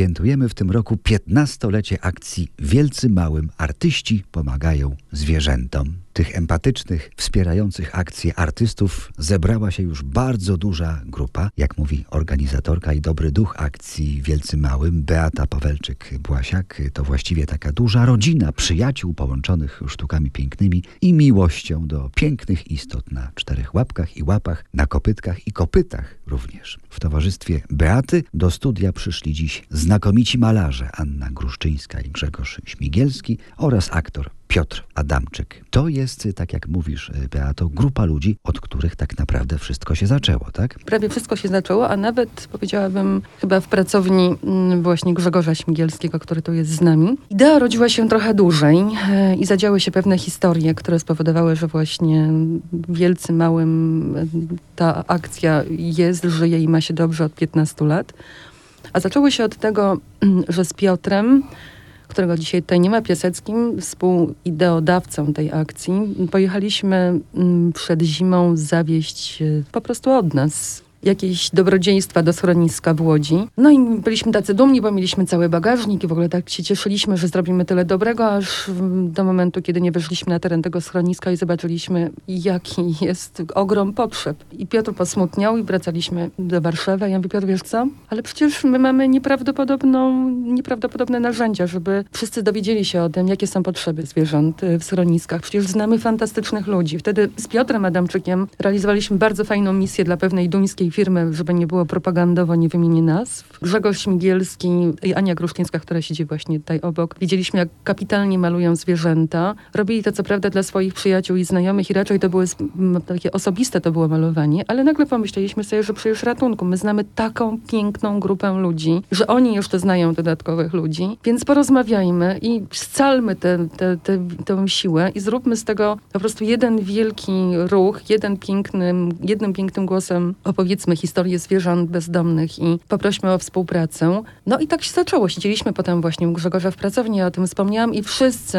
Świętujemy w tym roku 15-lecie akcji Wielcy Małym Artyści pomagają zwierzętom. Tych empatycznych, wspierających akcje artystów zebrała się już bardzo duża grupa. Jak mówi organizatorka i dobry duch akcji Wielcy Małym, Beata Pawelczyk-Błasiak, to właściwie taka duża rodzina przyjaciół połączonych sztukami pięknymi i miłością do pięknych istot na czterech łapkach i łapach, na kopytkach i kopytach również. W towarzystwie Beaty do studia przyszli dziś znakomici malarze Anna Gruszczyńska i Grzegorz Śmigielski oraz aktor Piotr Adamczyk. To jest, tak jak mówisz, Beato, grupa ludzi, od których tak naprawdę wszystko się zaczęło, tak? Prawie wszystko się zaczęło, a nawet powiedziałabym chyba w pracowni mm, właśnie Grzegorza Śmigielskiego, który tu jest z nami. Idea rodziła się trochę dłużej e, i zadziały się pewne historie, które spowodowały, że właśnie wielcy małym e, ta akcja jest, żyje i ma się dobrze od 15 lat. A zaczęło się od tego, że z Piotrem którego dzisiaj tutaj nie ma, Piaseckim, współideodawcą tej akcji. Pojechaliśmy mm, przed zimą zawieść e, po prostu od nas jakieś dobrodziejstwa do schroniska w Łodzi. No i byliśmy tacy dumni, bo mieliśmy cały bagażnik i w ogóle tak się cieszyliśmy, że zrobimy tyle dobrego, aż do momentu, kiedy nie weszliśmy na teren tego schroniska i zobaczyliśmy, jaki jest ogrom potrzeb. I Piotr posmutniał i wracaliśmy do Warszawy. Ja mówię, Piotr, wiesz co? Ale przecież my mamy nieprawdopodobną, nieprawdopodobne narzędzia, żeby wszyscy dowiedzieli się o tym, jakie są potrzeby zwierząt w schroniskach. Przecież znamy fantastycznych ludzi. Wtedy z Piotrem Adamczykiem realizowaliśmy bardzo fajną misję dla pewnej duńskiej firmy, żeby nie było propagandowo, nie wymienię nazw. Grzegorz Śmigielski i Ania Gruszczyńska, która siedzi właśnie tutaj obok. Widzieliśmy, jak kapitalnie malują zwierzęta. Robili to co prawda dla swoich przyjaciół i znajomych i raczej to było takie osobiste to było malowanie, ale nagle pomyśleliśmy sobie, że przecież ratunku, my znamy taką piękną grupę ludzi, że oni jeszcze znają dodatkowych ludzi, więc porozmawiajmy i scalmy tę te, te, te, siłę i zróbmy z tego po prostu jeden wielki ruch, jeden pięknym, jednym pięknym głosem opowiedzmy opowiedzmy historię zwierząt bezdomnych i poprośmy o współpracę. No i tak się zaczęło. Siedzieliśmy potem właśnie u Grzegorza w pracowni, ja o tym wspomniałam i wszyscy,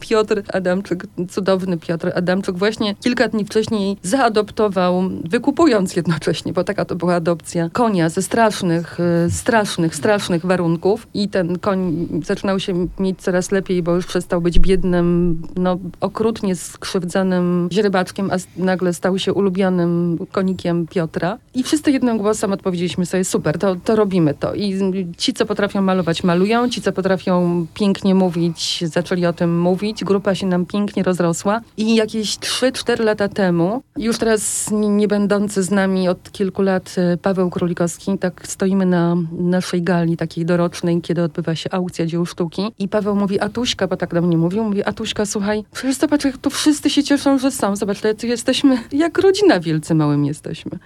Piotr Adamczyk, cudowny Piotr Adamczyk właśnie kilka dni wcześniej zaadoptował, wykupując jednocześnie, bo taka to była adopcja, konia ze strasznych, y, strasznych, strasznych warunków i ten koń zaczynał się mieć coraz lepiej, bo już przestał być biednym, no okrutnie skrzywdzonym źrebaczkiem, a nagle stał się ulubionym konikiem Piotra. I wszyscy jednym głosem odpowiedzieliśmy sobie, super, to, to robimy to. I ci, co potrafią malować, malują, ci, co potrafią pięknie mówić, zaczęli o tym mówić. Grupa się nam pięknie rozrosła. I jakieś 3-4 lata temu, już teraz nie będący z nami od kilku lat e, Paweł Królikowski, tak stoimy na naszej gali takiej dorocznej, kiedy odbywa się aukcja dzieł sztuki. I Paweł mówi, Atuśka, bo tak do mnie mówił, mówi, Atuśka, słuchaj, przecież zobacz, jak tu wszyscy się cieszą, że są. Zobacz, jesteśmy, jak rodzina wielcy małym jesteśmy.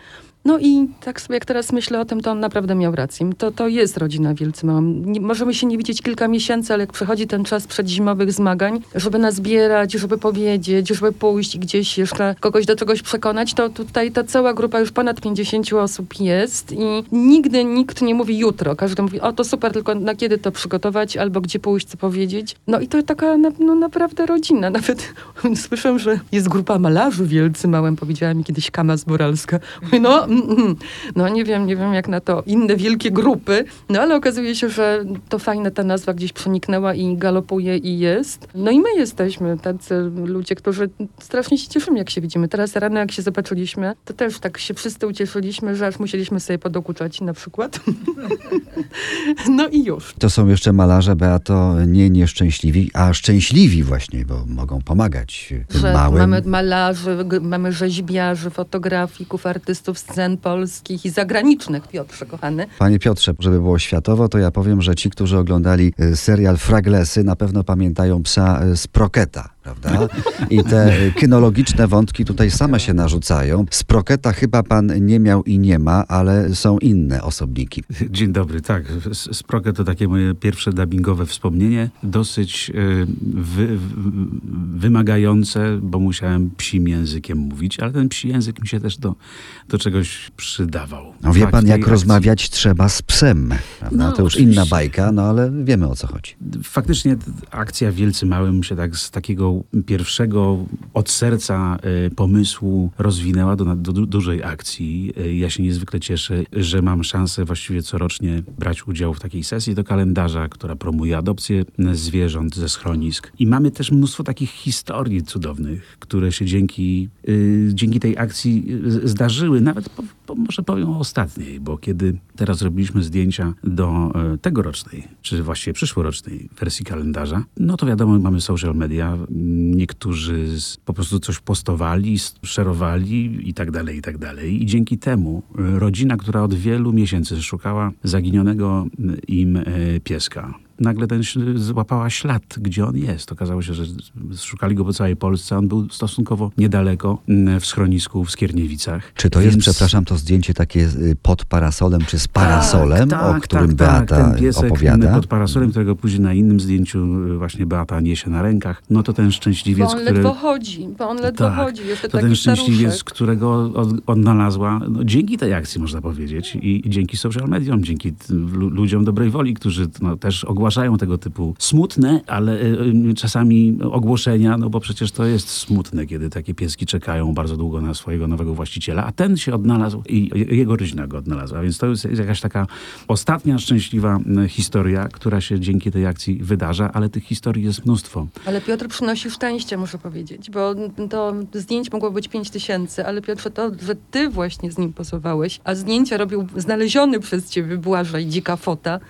No i tak sobie jak teraz myślę o tym, to on naprawdę miał rację. To, to jest rodzina Wielcy Nie, możemy się nie widzieć kilka miesięcy, ale jak przychodzi ten czas przedzimowych zmagań, żeby nas zbierać, żeby powiedzieć, żeby pójść gdzieś jeszcze kogoś do czegoś przekonać, to tutaj ta cała grupa już ponad 50 osób jest i nigdy nikt nie mówi jutro. Każdy mówi, o to super, tylko na kiedy to przygotować, albo gdzie pójść, co powiedzieć. No i to taka no, naprawdę rodzina. Nawet słyszę, że jest grupa malarzy wielcy małym, powiedziała mi kiedyś Kama Zboralska. No, no nie wiem, nie wiem jak na to inne wielkie grupy, no ale okazuje się, że to fajne ta nazwa gdzieś przeniknęła i galopuje i jest. No i my jesteśmy tacy ludzie, którzy strasznie się cieszymy, jak się widzimy. Teraz rano, jak się zobaczyliśmy, to też tak się wszyscy ucieszyliśmy, że aż musieliśmy sobie podokuczać na przykład. no i już. To są jeszcze malarze, Beato, nie nieszczęśliwi, a szczęśliwi właśnie, bo mogą pomagać że małym. Mamy malarzy, mamy rzeźbiarzy, fotografików, artystów scen polskich i zagranicznych, Piotrze kochany. Panie Piotrze, żeby było światowo, to ja powiem, że ci, którzy oglądali y, serial Fraglesy, na pewno pamiętają psa y, z Proketa prawda? I te kynologiczne wątki tutaj same się narzucają. Z Proketa chyba pan nie miał i nie ma, ale są inne osobniki. Dzień dobry, tak. Sproket to takie moje pierwsze dubbingowe wspomnienie. Dosyć y, wy, wymagające, bo musiałem psim językiem mówić, ale ten psi język mi się też do, do czegoś przydawał. No wie pan, jak rozmawiać trzeba z psem. No, to już oczywiście. inna bajka, no ale wiemy o co chodzi. Faktycznie akcja Wielcy Małym się tak z takiego pierwszego od serca e, pomysłu rozwinęła do, do du- dużej akcji. E, Ja się niezwykle cieszę, że mam szansę właściwie corocznie brać udział w takiej sesji do kalendarza, która promuje adopcję zwierząt ze schronisk. I mamy też mnóstwo takich historii cudownych, które się dzięki, y, dzięki tej akcji zdarzyły. Nawet może powiem o ostatniej, bo kiedy teraz robiliśmy zdjęcia do e, tegorocznej, czy właściwie przyszłorocznej wersji kalendarza, no to wiadomo, mamy social media. Niektórzy po prostu coś postowali, szerowali i tak dalej, i tak dalej. I dzięki temu e, rodzina, która od wielu miesięcy szukała zaginionego im e, pieska, nagle ten złapała ślad, gdzie on jest. Okazało się, że szukali go po całej Polsce. On był stosunkowo niedaleko m, w schronisku w Skierniewicach. Czy to jest, Więc- przepraszam, to zdjęcie takie y, pod parasolem, czy z parasolem, tak, o tak, którym tak, Beata tak. Ten piesek opowiada? pod parasolem, którego później na innym zdjęciu y, właśnie Beata niesie na rękach. No to ten Bo szczęśliwiec, on który... ledwo chodzi, bo on ledwo Tak, chodzi. Jeszcze To ten szczęśliwiec, staruszek. którego od, odnalazła no, dzięki tej akcji, można powiedzieć, i, i dzięki social mediom, dzięki lu, ludziom dobrej woli, którzy no, też ogłaszają tego typu smutne, ale y, y, czasami ogłoszenia, no bo przecież to jest smutne, kiedy takie pieski czekają bardzo długo na swojego nowego właściciela, a ten się odnalazł i jego rodzina go odnalazła. Więc to jest jakaś taka ostatnia szczęśliwa historia, która się dzięki tej akcji wydarza, ale tych historii jest mnóstwo. Ale Piotr przynosi szczęście, muszę powiedzieć, bo to zdjęć mogło być pięć tysięcy, ale Piotrze, to, że ty właśnie z nim posowałeś, a zdjęcia robił znaleziony przez ciebie Błażej, dzika fota,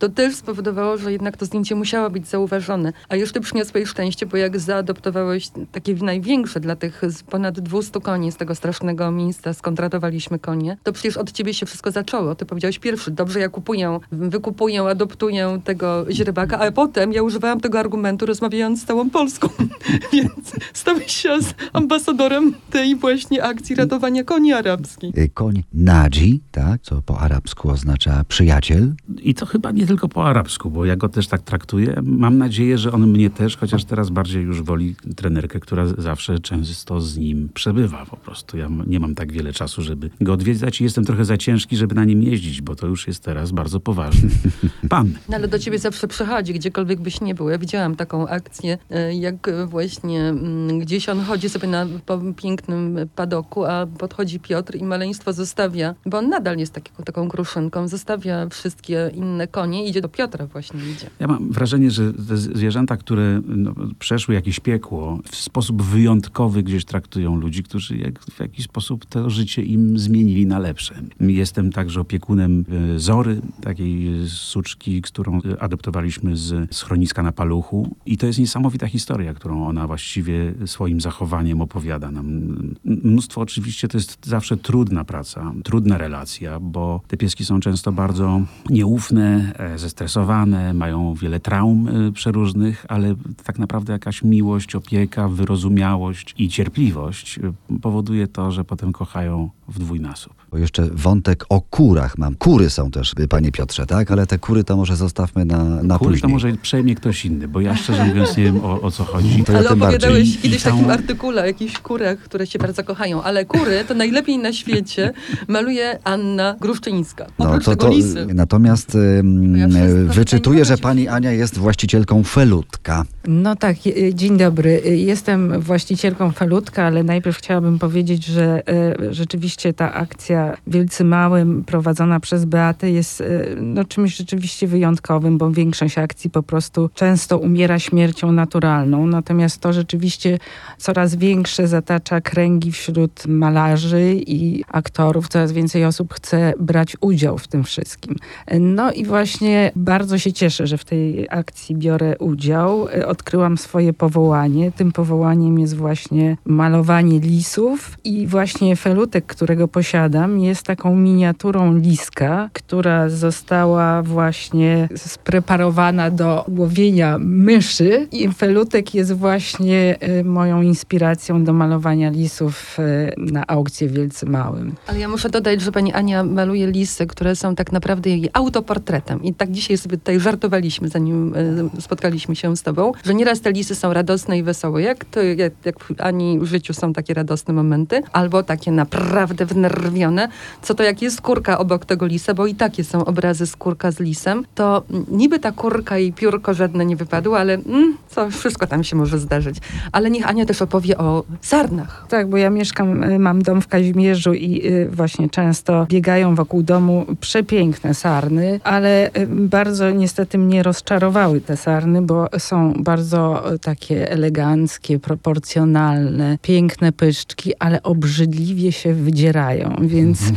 to też spowodowało, że jednak to zdjęcie musiało być zauważone. A jeszcze przyniosłeś szczęście, bo jak zaadoptowałeś takie największe dla tych z ponad 200 koni z tego strasznego miejsca, skontratowaliśmy konie, to przecież od ciebie się wszystko zaczęło. Ty powiedziałeś pierwszy, dobrze, ja kupuję, wykupuję, adoptuję tego źrebaka, ale potem ja używałam tego argumentu rozmawiając z całą Polską. Więc stałeś się z ambasadorem tej właśnie akcji ratowania koni arabskich. Y, Koń Nadzi, tak, co po arabsku oznacza przyjaciel. I to chyba nie tylko po arabsku, bo ja go też tak traktuję. Mam nadzieję, że on mnie też, chociaż teraz bardziej już woli trenerkę, która zawsze często z nim przebywa po prostu. Ja nie mam tak wiele czasu, żeby go odwiedzać i jestem trochę za ciężki, żeby na nim jeździć, bo to już jest teraz bardzo poważny pan. No ale do ciebie zawsze przychodzi, gdziekolwiek byś nie był. Ja widziałam taką akcję, e, jak właśnie mm, gdzieś on chodzi sobie na po pięknym padoku, a podchodzi Piotr i maleństwo zostawia, bo on nadal jest taką, taką kruszynką, zostawia wszystkie inne konie i idzie do Piotra właśnie idzie. Ja mam wrażenie, że te zwierzęta, które no, przeszły jakieś piekło, w sposób wyjątkowy gdzieś traktują ludzi, którzy jak, w jakiś sposób to życie im zmienili na lepsze. Jestem także opiekunem e, Zory, takiej suczki, którą e, adoptowaliśmy z schroniska na Paluchu. I to jest niesamowita historia, którą ona właściwie swoim zachowaniem opowiada nam. Mnóstwo oczywiście to jest zawsze trudna praca, trudna relacja, bo te pieski są często bardzo nieufne, e, zestresowane, mają wiele traum e, przeróżnych, ale tak naprawdę jakaś miłość, opieka, wyrozumiałość i cierpliwość e, powoduje to, że potem kochają w dwójnasób. Bo jeszcze wątek o kurach mam. Kury są też, y, panie Piotrze, tak? Ale te kury to może zostawmy na, na Kury później. to może przejmie ktoś inny, bo ja szczerze mówiąc nie wiem o, o co chodzi. To ja ale tym opowiadałeś bardziej. kiedyś w całą- takim artykule o jakichś kurach, które się bardzo kochają, ale kury to najlepiej na świecie maluje Anna Gruszczyńska. Oprócz tego lisy. natomiast ym, Wszystko tutaj wyczytuję, że pani Ania jest właścicielką felutka. No tak, dzień dobry. Jestem właścicielką Felutka, ale najpierw chciałabym powiedzieć, że e, rzeczywiście ta akcja Wielcy Małym prowadzona przez Beatę jest e, no, czymś rzeczywiście wyjątkowym, bo większość akcji po prostu często umiera śmiercią naturalną. Natomiast to rzeczywiście coraz większe zatacza kręgi wśród malarzy i aktorów. Coraz więcej osób chce brać udział w tym wszystkim. No i właśnie bardzo się cieszę, że w tej akcji biorę udział. E, Odkryłam swoje powołanie. Tym powołaniem jest właśnie malowanie lisów i właśnie felutek, którego posiadam, jest taką miniaturą liska, która została właśnie spreparowana do łowienia myszy i felutek jest właśnie e, moją inspiracją do malowania lisów e, na aukcję Wielcy Małym. Ale ja muszę dodać, że pani Ania maluje lisy, które są tak naprawdę jej autoportretem. I tak dzisiaj sobie tutaj żartowaliśmy, zanim e, spotkaliśmy się z tobą, że nieraz te lisy są radosne i wesołe, jak, to, jak, jak Ani w życiu są takie radosne momenty, albo takie naprawdę wnerwione, co to jak jest kurka obok tego lisa, bo i takie są obrazy z kurka z lisem, to niby ta kurka i piórko żadne nie wypadło, ale mm, co, wszystko tam się może zdarzyć. Ale niech Ania też opowie o sarnach. Tak, bo ja mieszkam, y, mam dom w Kazimierzu i y, właśnie często biegają wokół domu przepiękne sarny, ale bardzo niestety mnie rozczarowały te sarny, bo są bardzo y, takie eleganckie, proporcjonalne, piękne pyszczki, ale obrzydliwie się wydzierają, więc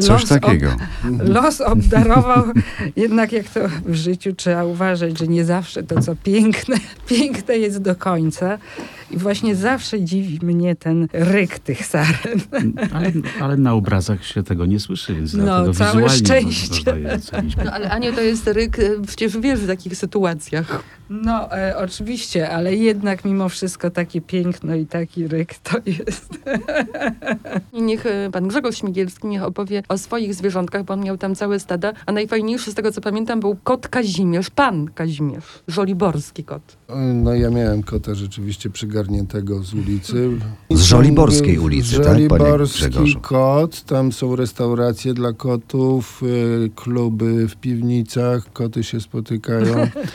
Coś los ob- takiego. Los obdarował, jednak jak to w życiu trzeba uważać, że nie zawsze to, co piękne, piękne jest do końca. I właśnie zawsze dziwi mnie ten ryk tych saren. Ale, ale na obrazach się tego nie słyszy, więc No, całe szczęście. Ocenić. No ale Ania to jest ryk, e, przecież wiesz w takich sytuacjach. No, e, oczywiście, ale jednak mimo wszystko takie piękno i taki ryk to jest. I niech e, pan Grzegorz Śmigielski niech opowie o swoich zwierzątkach, bo on miał tam całe stada, a najfajniejszy z tego co pamiętam był kot Kazimierz, pan Kazimierz, żoliborski kot. No ja miałem kota rzeczywiście przygarniętego z ulicy. Z Żoliborskiej ulicy, tak, panie Żoliborski Grzegorzu? kot, tam są restauracje dla kotów, y, w piwnicach, koty się spotykają.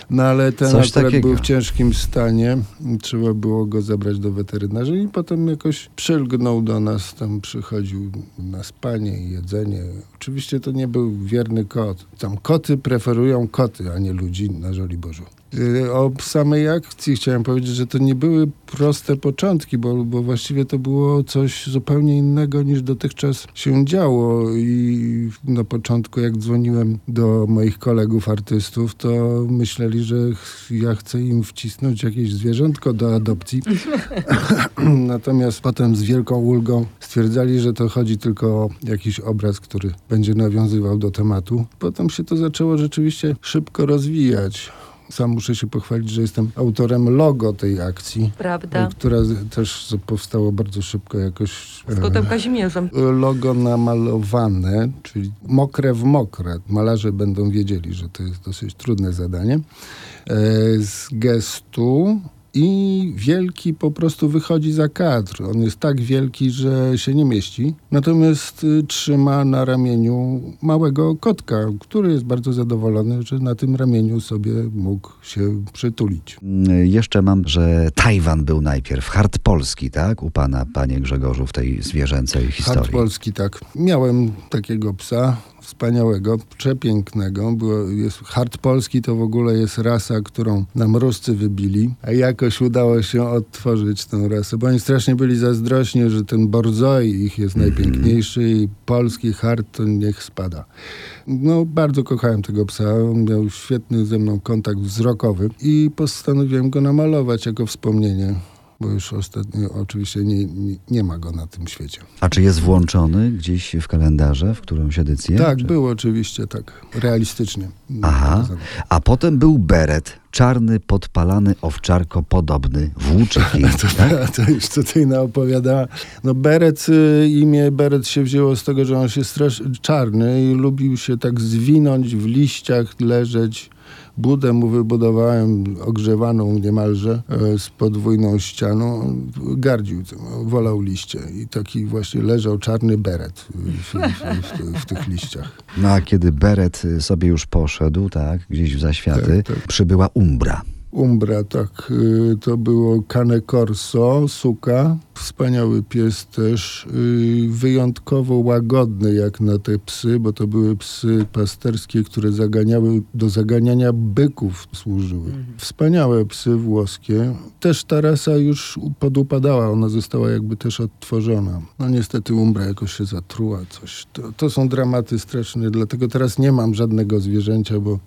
No ale ten Coś akurat takiego. był w ciężkim stanie, trzeba było go zabrać do weterynarza i potem jakoś przylgnął do nas, tam przychodził na spanie i jedzenie. Oczywiście to nie był wierny kot. Tam koty preferują koty, a nie ludzi na Żoliborzu. Y, O samej akcji chciałem powiedzieć, że to nie były proste początki, bo, bo właściwie to było coś zupełnie innego niż dotychczas się działo. I na początku, jak dzwoniłem do moich kolegów artystów, to myśleli, że ja chcę im wcisnąć jakieś zwierzątko do adopcji. Natomiast potem z wielką ulgą stwierdzali, że to chodzi tylko o jakiś obraz, który będzie nawiązywał do tematu. Potem się to zaczęło rzeczywiście szybko rozwijać. Sam muszę się pochwalić, że jestem autorem logo tej akcji, Prawda? która z- też powstało bardzo szybko jakoś. Z kotem Kazimierzem. Logo namalowane, czyli mokre w mokre. Malarze będą wiedzieli, że to jest dosyć trudne zadanie. E, z gestu i wielki po prostu wychodzi za kadr. On jest tak wielki, że się nie mieści. Natomiast y, trzyma na ramieniu małego kotka, który jest bardzo zadowolony, że na tym ramieniu sobie mógł się przytulić. Mm, Jeszcze mam, że Tajwan był najpierw, hart polski, tak? U pana, panie Grzegorzu, w tej zwierzęcej Hart historii. polski, tak. Miałem takiego psa, wspaniałego, przepięknego. Było, jest, hart polski to w ogóle jest rasa, którą nam Ruscy wybili, a jakoś udało się odtworzyć tę rasę, bo oni strasznie byli zazdrośni, że ten borzoi ich jest najpiękniejszy i polski hart to niech spada. No, bardzo kochałem tego psa. On miał świetny ze mną kontakt wzrokowy i postanowiłem go namalować jako wspomnienie. Bo już ostatnio oczywiście nie, nie, nie ma go na tym świecie. A czy jest włączony gdzieś w kalendarze, w którąś edycję? Tak, czy... był oczywiście, tak. Realistycznie. Aha. A potem był beret, czarny, podpalany, owczarko podobny, włóczyki. tak? A to już tutaj naopowiadała. No Beret, y, imię Beret się wzięło z tego, że on się strasz czarny i lubił się tak zwinąć w liściach, leżeć. Budę mu wybudowałem ogrzewaną niemalże e, z podwójną ścianą. Gardził tym, wolał liście i taki właśnie leżał czarny beret w, w, w, w tych liściach. No a kiedy beret y, sobie już poszedł, tak, gdzieś w zaświaty, Tak, tak. przybyła umbra. Umbra, tak. y, To było Cane Corso, suka. Wspaniały pies też. y, Wyjątkowo łagodny jak na te psy, bo to były psy pasterskie, które zaganiały, do zaganiania byków służyły. Wspaniałe psy włoskie. Też ta rasa już podupadała, ona została jakby też odtworzona. No niestety Umbra jakoś się zatruła, coś. To, to są dramaty straszne, dlatego teraz nie mam żadnego zwierzęcia, bo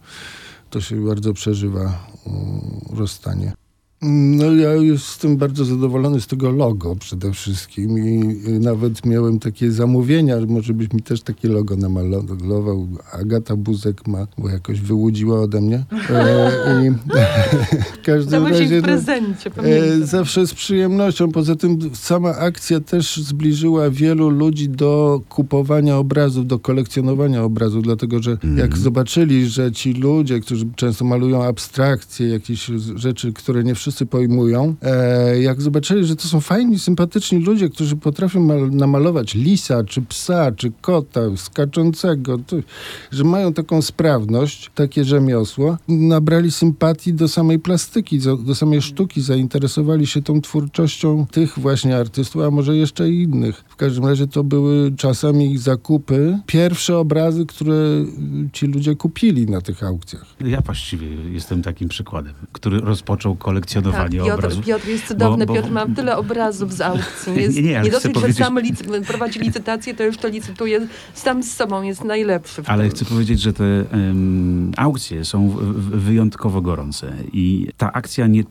to się bardzo przeżywa mm, rozstanie. No ja jestem bardzo zadowolony z tego logo przede wszystkim i y, nawet miałem takie zamówienia, że może byś mi też takie logo namalował. Agata Buzek ma, bo jakoś wyłudziła ode mnie. E, i, w każdym razie w no, prezencie, e, zawsze z przyjemnością. Poza tym sama akcja też zbliżyła wielu ludzi do kupowania obrazów, do kolekcjonowania obrazów, dlatego że jak zobaczyli, że ci ludzie, którzy często malują abstrakcje, jakieś rzeczy, które nie pojmują, e, jak zobaczyli, że to są fajni, sympatyczni ludzie, którzy potrafią mal- namalować lisa, czy psa, czy kota, skaczącego, to, że mają taką sprawność, takie rzemiosło, nabrali sympatii do samej plastyki, do, do samej sztuki, zainteresowali się tą twórczością tych właśnie artystów, a może jeszcze i innych. W każdym razie to były czasami zakupy, pierwsze obrazy, które ci ludzie kupili na tych aukcjach. Ja właściwie jestem takim przykładem, który rozpoczął Tak, Piotr, obrazów. Piotr jest cudowny. Bo- bo- Piotr ma tyle obrazów z aukcji. Jest, Nie, nie, nie dosyć, że powiedzieć- sam licy- prowadzi licytację, to jeszcze licytuje sam z sobą. Jest najlepszy. Ale chcę powiedzieć, że te em, aukcje są wyjątkowo gorące i ta akcja nie,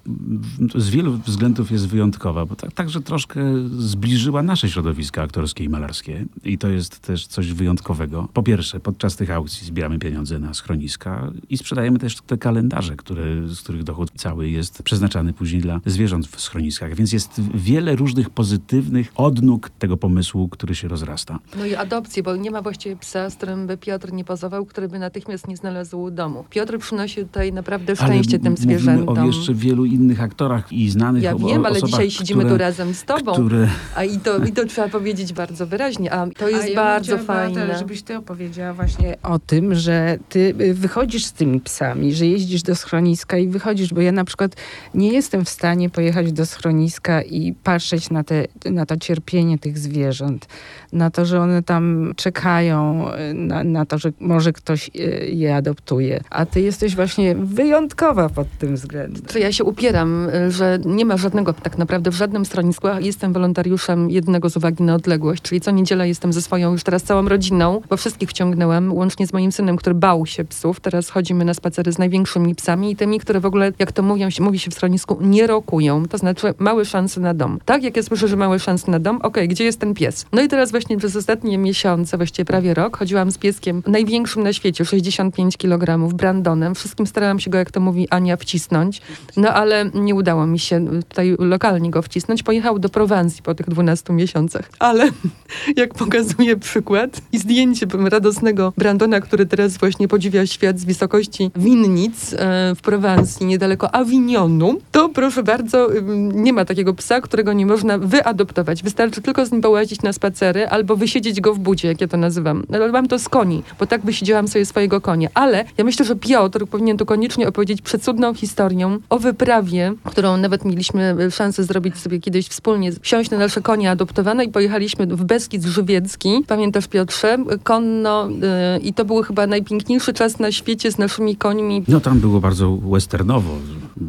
z wielu względów jest wyjątkowa, bo tak, także troszkę zbliżyła nasze środowiska aktorskie i malarskie i to jest też coś wyjątkowego. Po pierwsze, podczas tych aukcji zbieramy pieniądze na schroniska i sprzedajemy też te kalendarze, które, z których dochód cały jest przeznaczany później dla zwierząt w schroniskach, więc jest wiele różnych pozytywnych odnóg tego pomysłu, który się rozrasta. No i adopcję, bo nie ma właściwie psa, z którym by Piotr nie pozował, który by natychmiast nie znalazł domu. Piotr przynosi tutaj naprawdę szczęście tym mówimy zwierzętom. o jeszcze wielu innych aktorach i znanych Ja o- wiem, ale osobach, dzisiaj siedzimy które, tu razem z tobą. Które, A i to, i to trzeba powiedzieć bardzo wyraźnie. A to jest A ja bardzo chciała, Beata, fajne. żebyś ty opowiedziała właśnie o tym, że ty y, wychodzisz z tymi psami, że jeździsz do schroniska i wychodzisz, bo ja na przykład nie jestem w stanie pojechać do schroniska i patrzeć na, te, na to cierpienie tych zwierząt, na to, że one tam czekają, na, na to, że może ktoś y, je adoptuje. A ty jesteś właśnie wyjątkowa pod tym względem. To ja się upieram, y, że nie ma żadnego tak naprawdę w żadnym schronisku. Jestem wolontariuszem jednego z uwagi na odległość, czyli co niedzielę jestem ze swoją już teraz całą rodziną, bo wszystkich wciągnęłam, łącznie z moim synem, który bał się psów. Teraz chodzimy na spacery z największymi psami i tymi, które w ogóle, jak to mówią, się- mówi się w schronisku, nie rokują. To znaczy małe szanse na dom. Tak, jak ja słyszę, że małe szanse na dom, okej, gdzie jest ten pies? No i teraz właśnie przez ostatnie miesiące, właściwie prawie rok, chodziłam z pieskiem największym na świecie, 65 kg, Brandonem. Wszystkim starałam się go, jak to mówi Ania, wcisnąć. No ale nie udało mi się tutaj lokalnie go wcisnąć. Pojechał do Prowansji po tych 12 miesiącach. Ale jak pokazuje przykład i zdjęcie radosnego Brandona, który teraz właśnie podziwia świat z wysokości winnic e, w Prowansji, niedaleko Avignonu, to proszę bardzo, nie ma takiego psa, którego nie można wyadoptować. Wystarczy tylko z nim połazić na spacery albo wysiedzieć go w budzie, jak ja to nazywam. Ale mam to z koni, bo tak wysiedziałam sobie swojego konia. Ale ja myślę, że Piotr powinien tu koniecznie opowiedzieć przecudną historię o wyprawie, którą nawet mieliśmy e, szansę zrobić sobie kiedyś wspólnie, wsiąść na nasze konie adoptowane i pojechaliśmy w Beskid Żywiecki. Pamiętasz Piotrze? Konno e, i to był chyba najpiękniejszy czas na świecie z naszymi końmi. no tam było bardzo westernowo.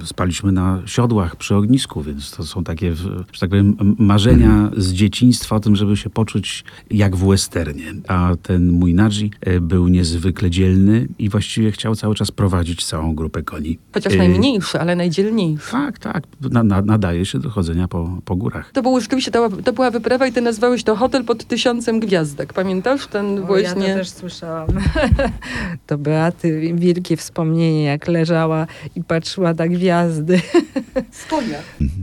Spaliśmy na siodłach przy ognisku, więc to są takie, że tak powiem, marzenia z dzieciństwa o tym, żeby się poczuć jak w westernie. A ten mój Nadzi e, był niezwykle dzielny i właściwie chciał cały czas prowadzić całą grupę koni. Chociaż E, najmniejszy, ale najdzielniejszy. Tak, tak. Na, na, nadaje się do chodzenia po, po górach. To był rzeczywiście, to, to była wyprawa i ty nazwałeś to hotel pod tysiącem gwiazdek. Pamiętasz ten O, Ja właśnie... to też słyszałam. to Beaty wielkie wspomnienie, jak leżała i patrzyła na gwiazdy. Z konia.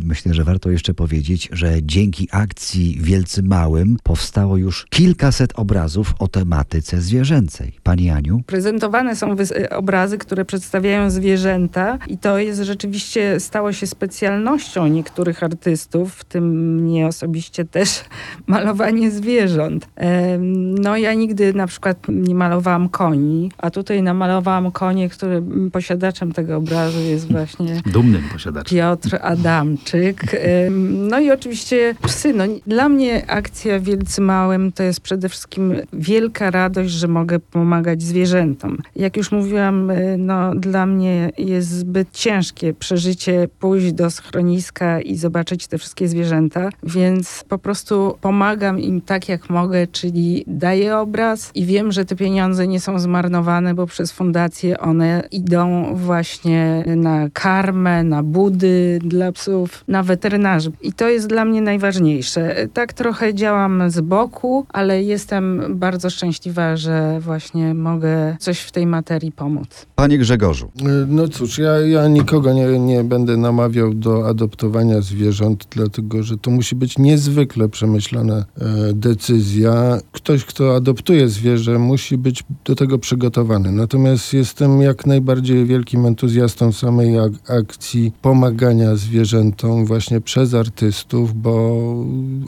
Myślę, że warto jeszcze powiedzieć, że dzięki akcji Wielcy Małym powstało już kilkaset obrazów o tematyce zwierzęcej. Pani Aniu? Prezentowane są wys- obrazy, które przedstawiają zwierzęta i to jest rzeczywiście, stało się specjalnością niektórych artystów, w tym mnie osobiście też malowanie zwierząt. No ja nigdy na przykład nie malowałam koni, a tutaj namalowałam konie, który posiadaczem tego obrazu jest właśnie Dumnym Piotr Adamczyk. No i oczywiście psy. No, dla mnie akcja Wielcy Małym to jest przede wszystkim wielka radość, że mogę pomagać zwierzętom. Jak już mówiłam, y, no, dla mnie jest zbyt ciężkie przeżycie pójść do schroniska i zobaczyć te wszystkie zwierzęta, więc po prostu pomagam im tak jak mogę, czyli daję obraz i wiem, że te pieniądze nie są zmarnowane, bo przez fundację one idą właśnie na karmę, na budy dla psów, na weterynarzy. I to jest dla mnie najważniejsze. Tak trochę działam z boku, ale jestem bardzo szczęśliwa, że właśnie mogę coś w tej materii pomóc. Panie Grzegorzu, Y, No cóż, ja, ja nikogo nie, nie będę namawiał do adoptowania zwierząt, dlatego że to musi być niezwykle przemyślana e, decyzja. Ktoś, kto adoptuje zwierzę, musi być do tego przygotowany. Natomiast jestem jak najbardziej wielkim entuzjastą samej ak- akcji pomagania zwierzętom właśnie przez artystów, bo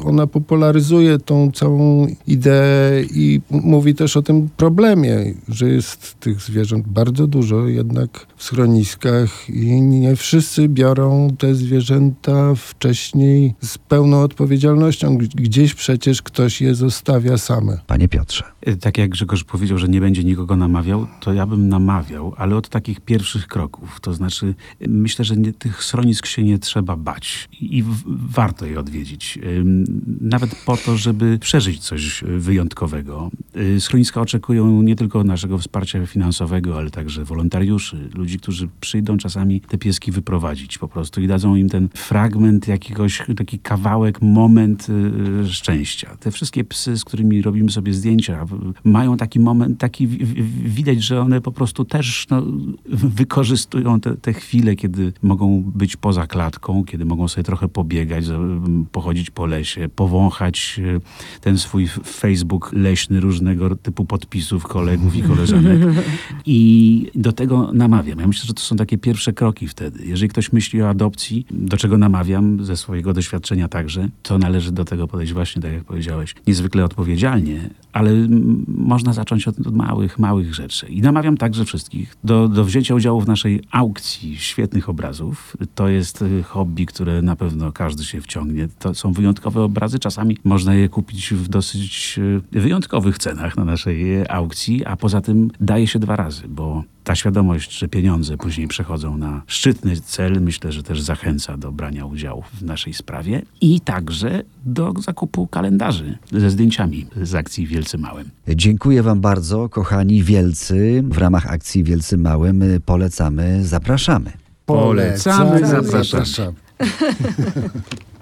ona popularyzuje tą całą ideę i mówi też o tym problemie, że jest tych zwierząt bardzo dużo jednak w schroniskach i nie wszyscy biorą te zwierzęta wcześniej z pełną odpowiedzialnością. Gdzieś przecież ktoś je zostawia same. panie Piotrze. Y, Tak jak Grzegorz powiedział, że nie będzie nikogo namawiał, to ja bym namawiał, ale od takich pierwszych kroków. To znaczy, myślę, że nie, tych schronisk się nie trzeba bać i warto je odwiedzić. Nawet po to, żeby przeżyć coś wyjątkowego. Y, Schroniska oczekują nie tylko naszego wsparcia finansowego, ale także wolontariuszy, ludzi, którzy przyjdą czasami te pieski wyprowadzić po prostu i dadzą im ten fragment jakiegoś, taki kawałek, moment y, szczęścia. Te wszystkie psy, z którymi robimy sobie zdjęcia, mają taki moment, taki wi- wi- widać, że one po prostu też no, wykorzystują te, te chwile, kiedy mogą być poza klatką, kiedy mogą sobie trochę pobiegać, pochodzić po lesie, powąchać y, ten swój Facebook leśny różnego typu podpisów kolegów i koleżanek. I do tego namawiam. Ja myślę, że to są takie pierwsze kroki wtedy. Jeżeli ktoś myśli o adopcji, do czego namawiam ze swojego doświadczenia także, to należy do tego podejść właśnie, tak jak powiedziałeś, niezwykle odpowiedzialnie, ale można zacząć od, od małych, małych rzeczy. I namawiam także wszystkich do, do wzięcia udziału w naszej aukcji świetnych obrazów. To jest y, hobby, które na pewno każdy się wciągnie. To są wyjątkowe obrazy. Czasami można je kupić w dosyć y, wyjątkowych cenach na naszej y, aukcji, a poza tym daje się dwa razy, bo ta świadomość, że pieniądze później przechodzą na szczytny cel, myślę, że też zachęca do brania udziału w naszej sprawie i także do zakupu kalendarzy ze zdjęciami z akcji Wielcy Małym. Dziękuję wam bardzo, kochani wielcy. W ramach akcji Wielcy Małym polecamy, zapraszamy. Polecamy, zapraszamy. zapraszamy.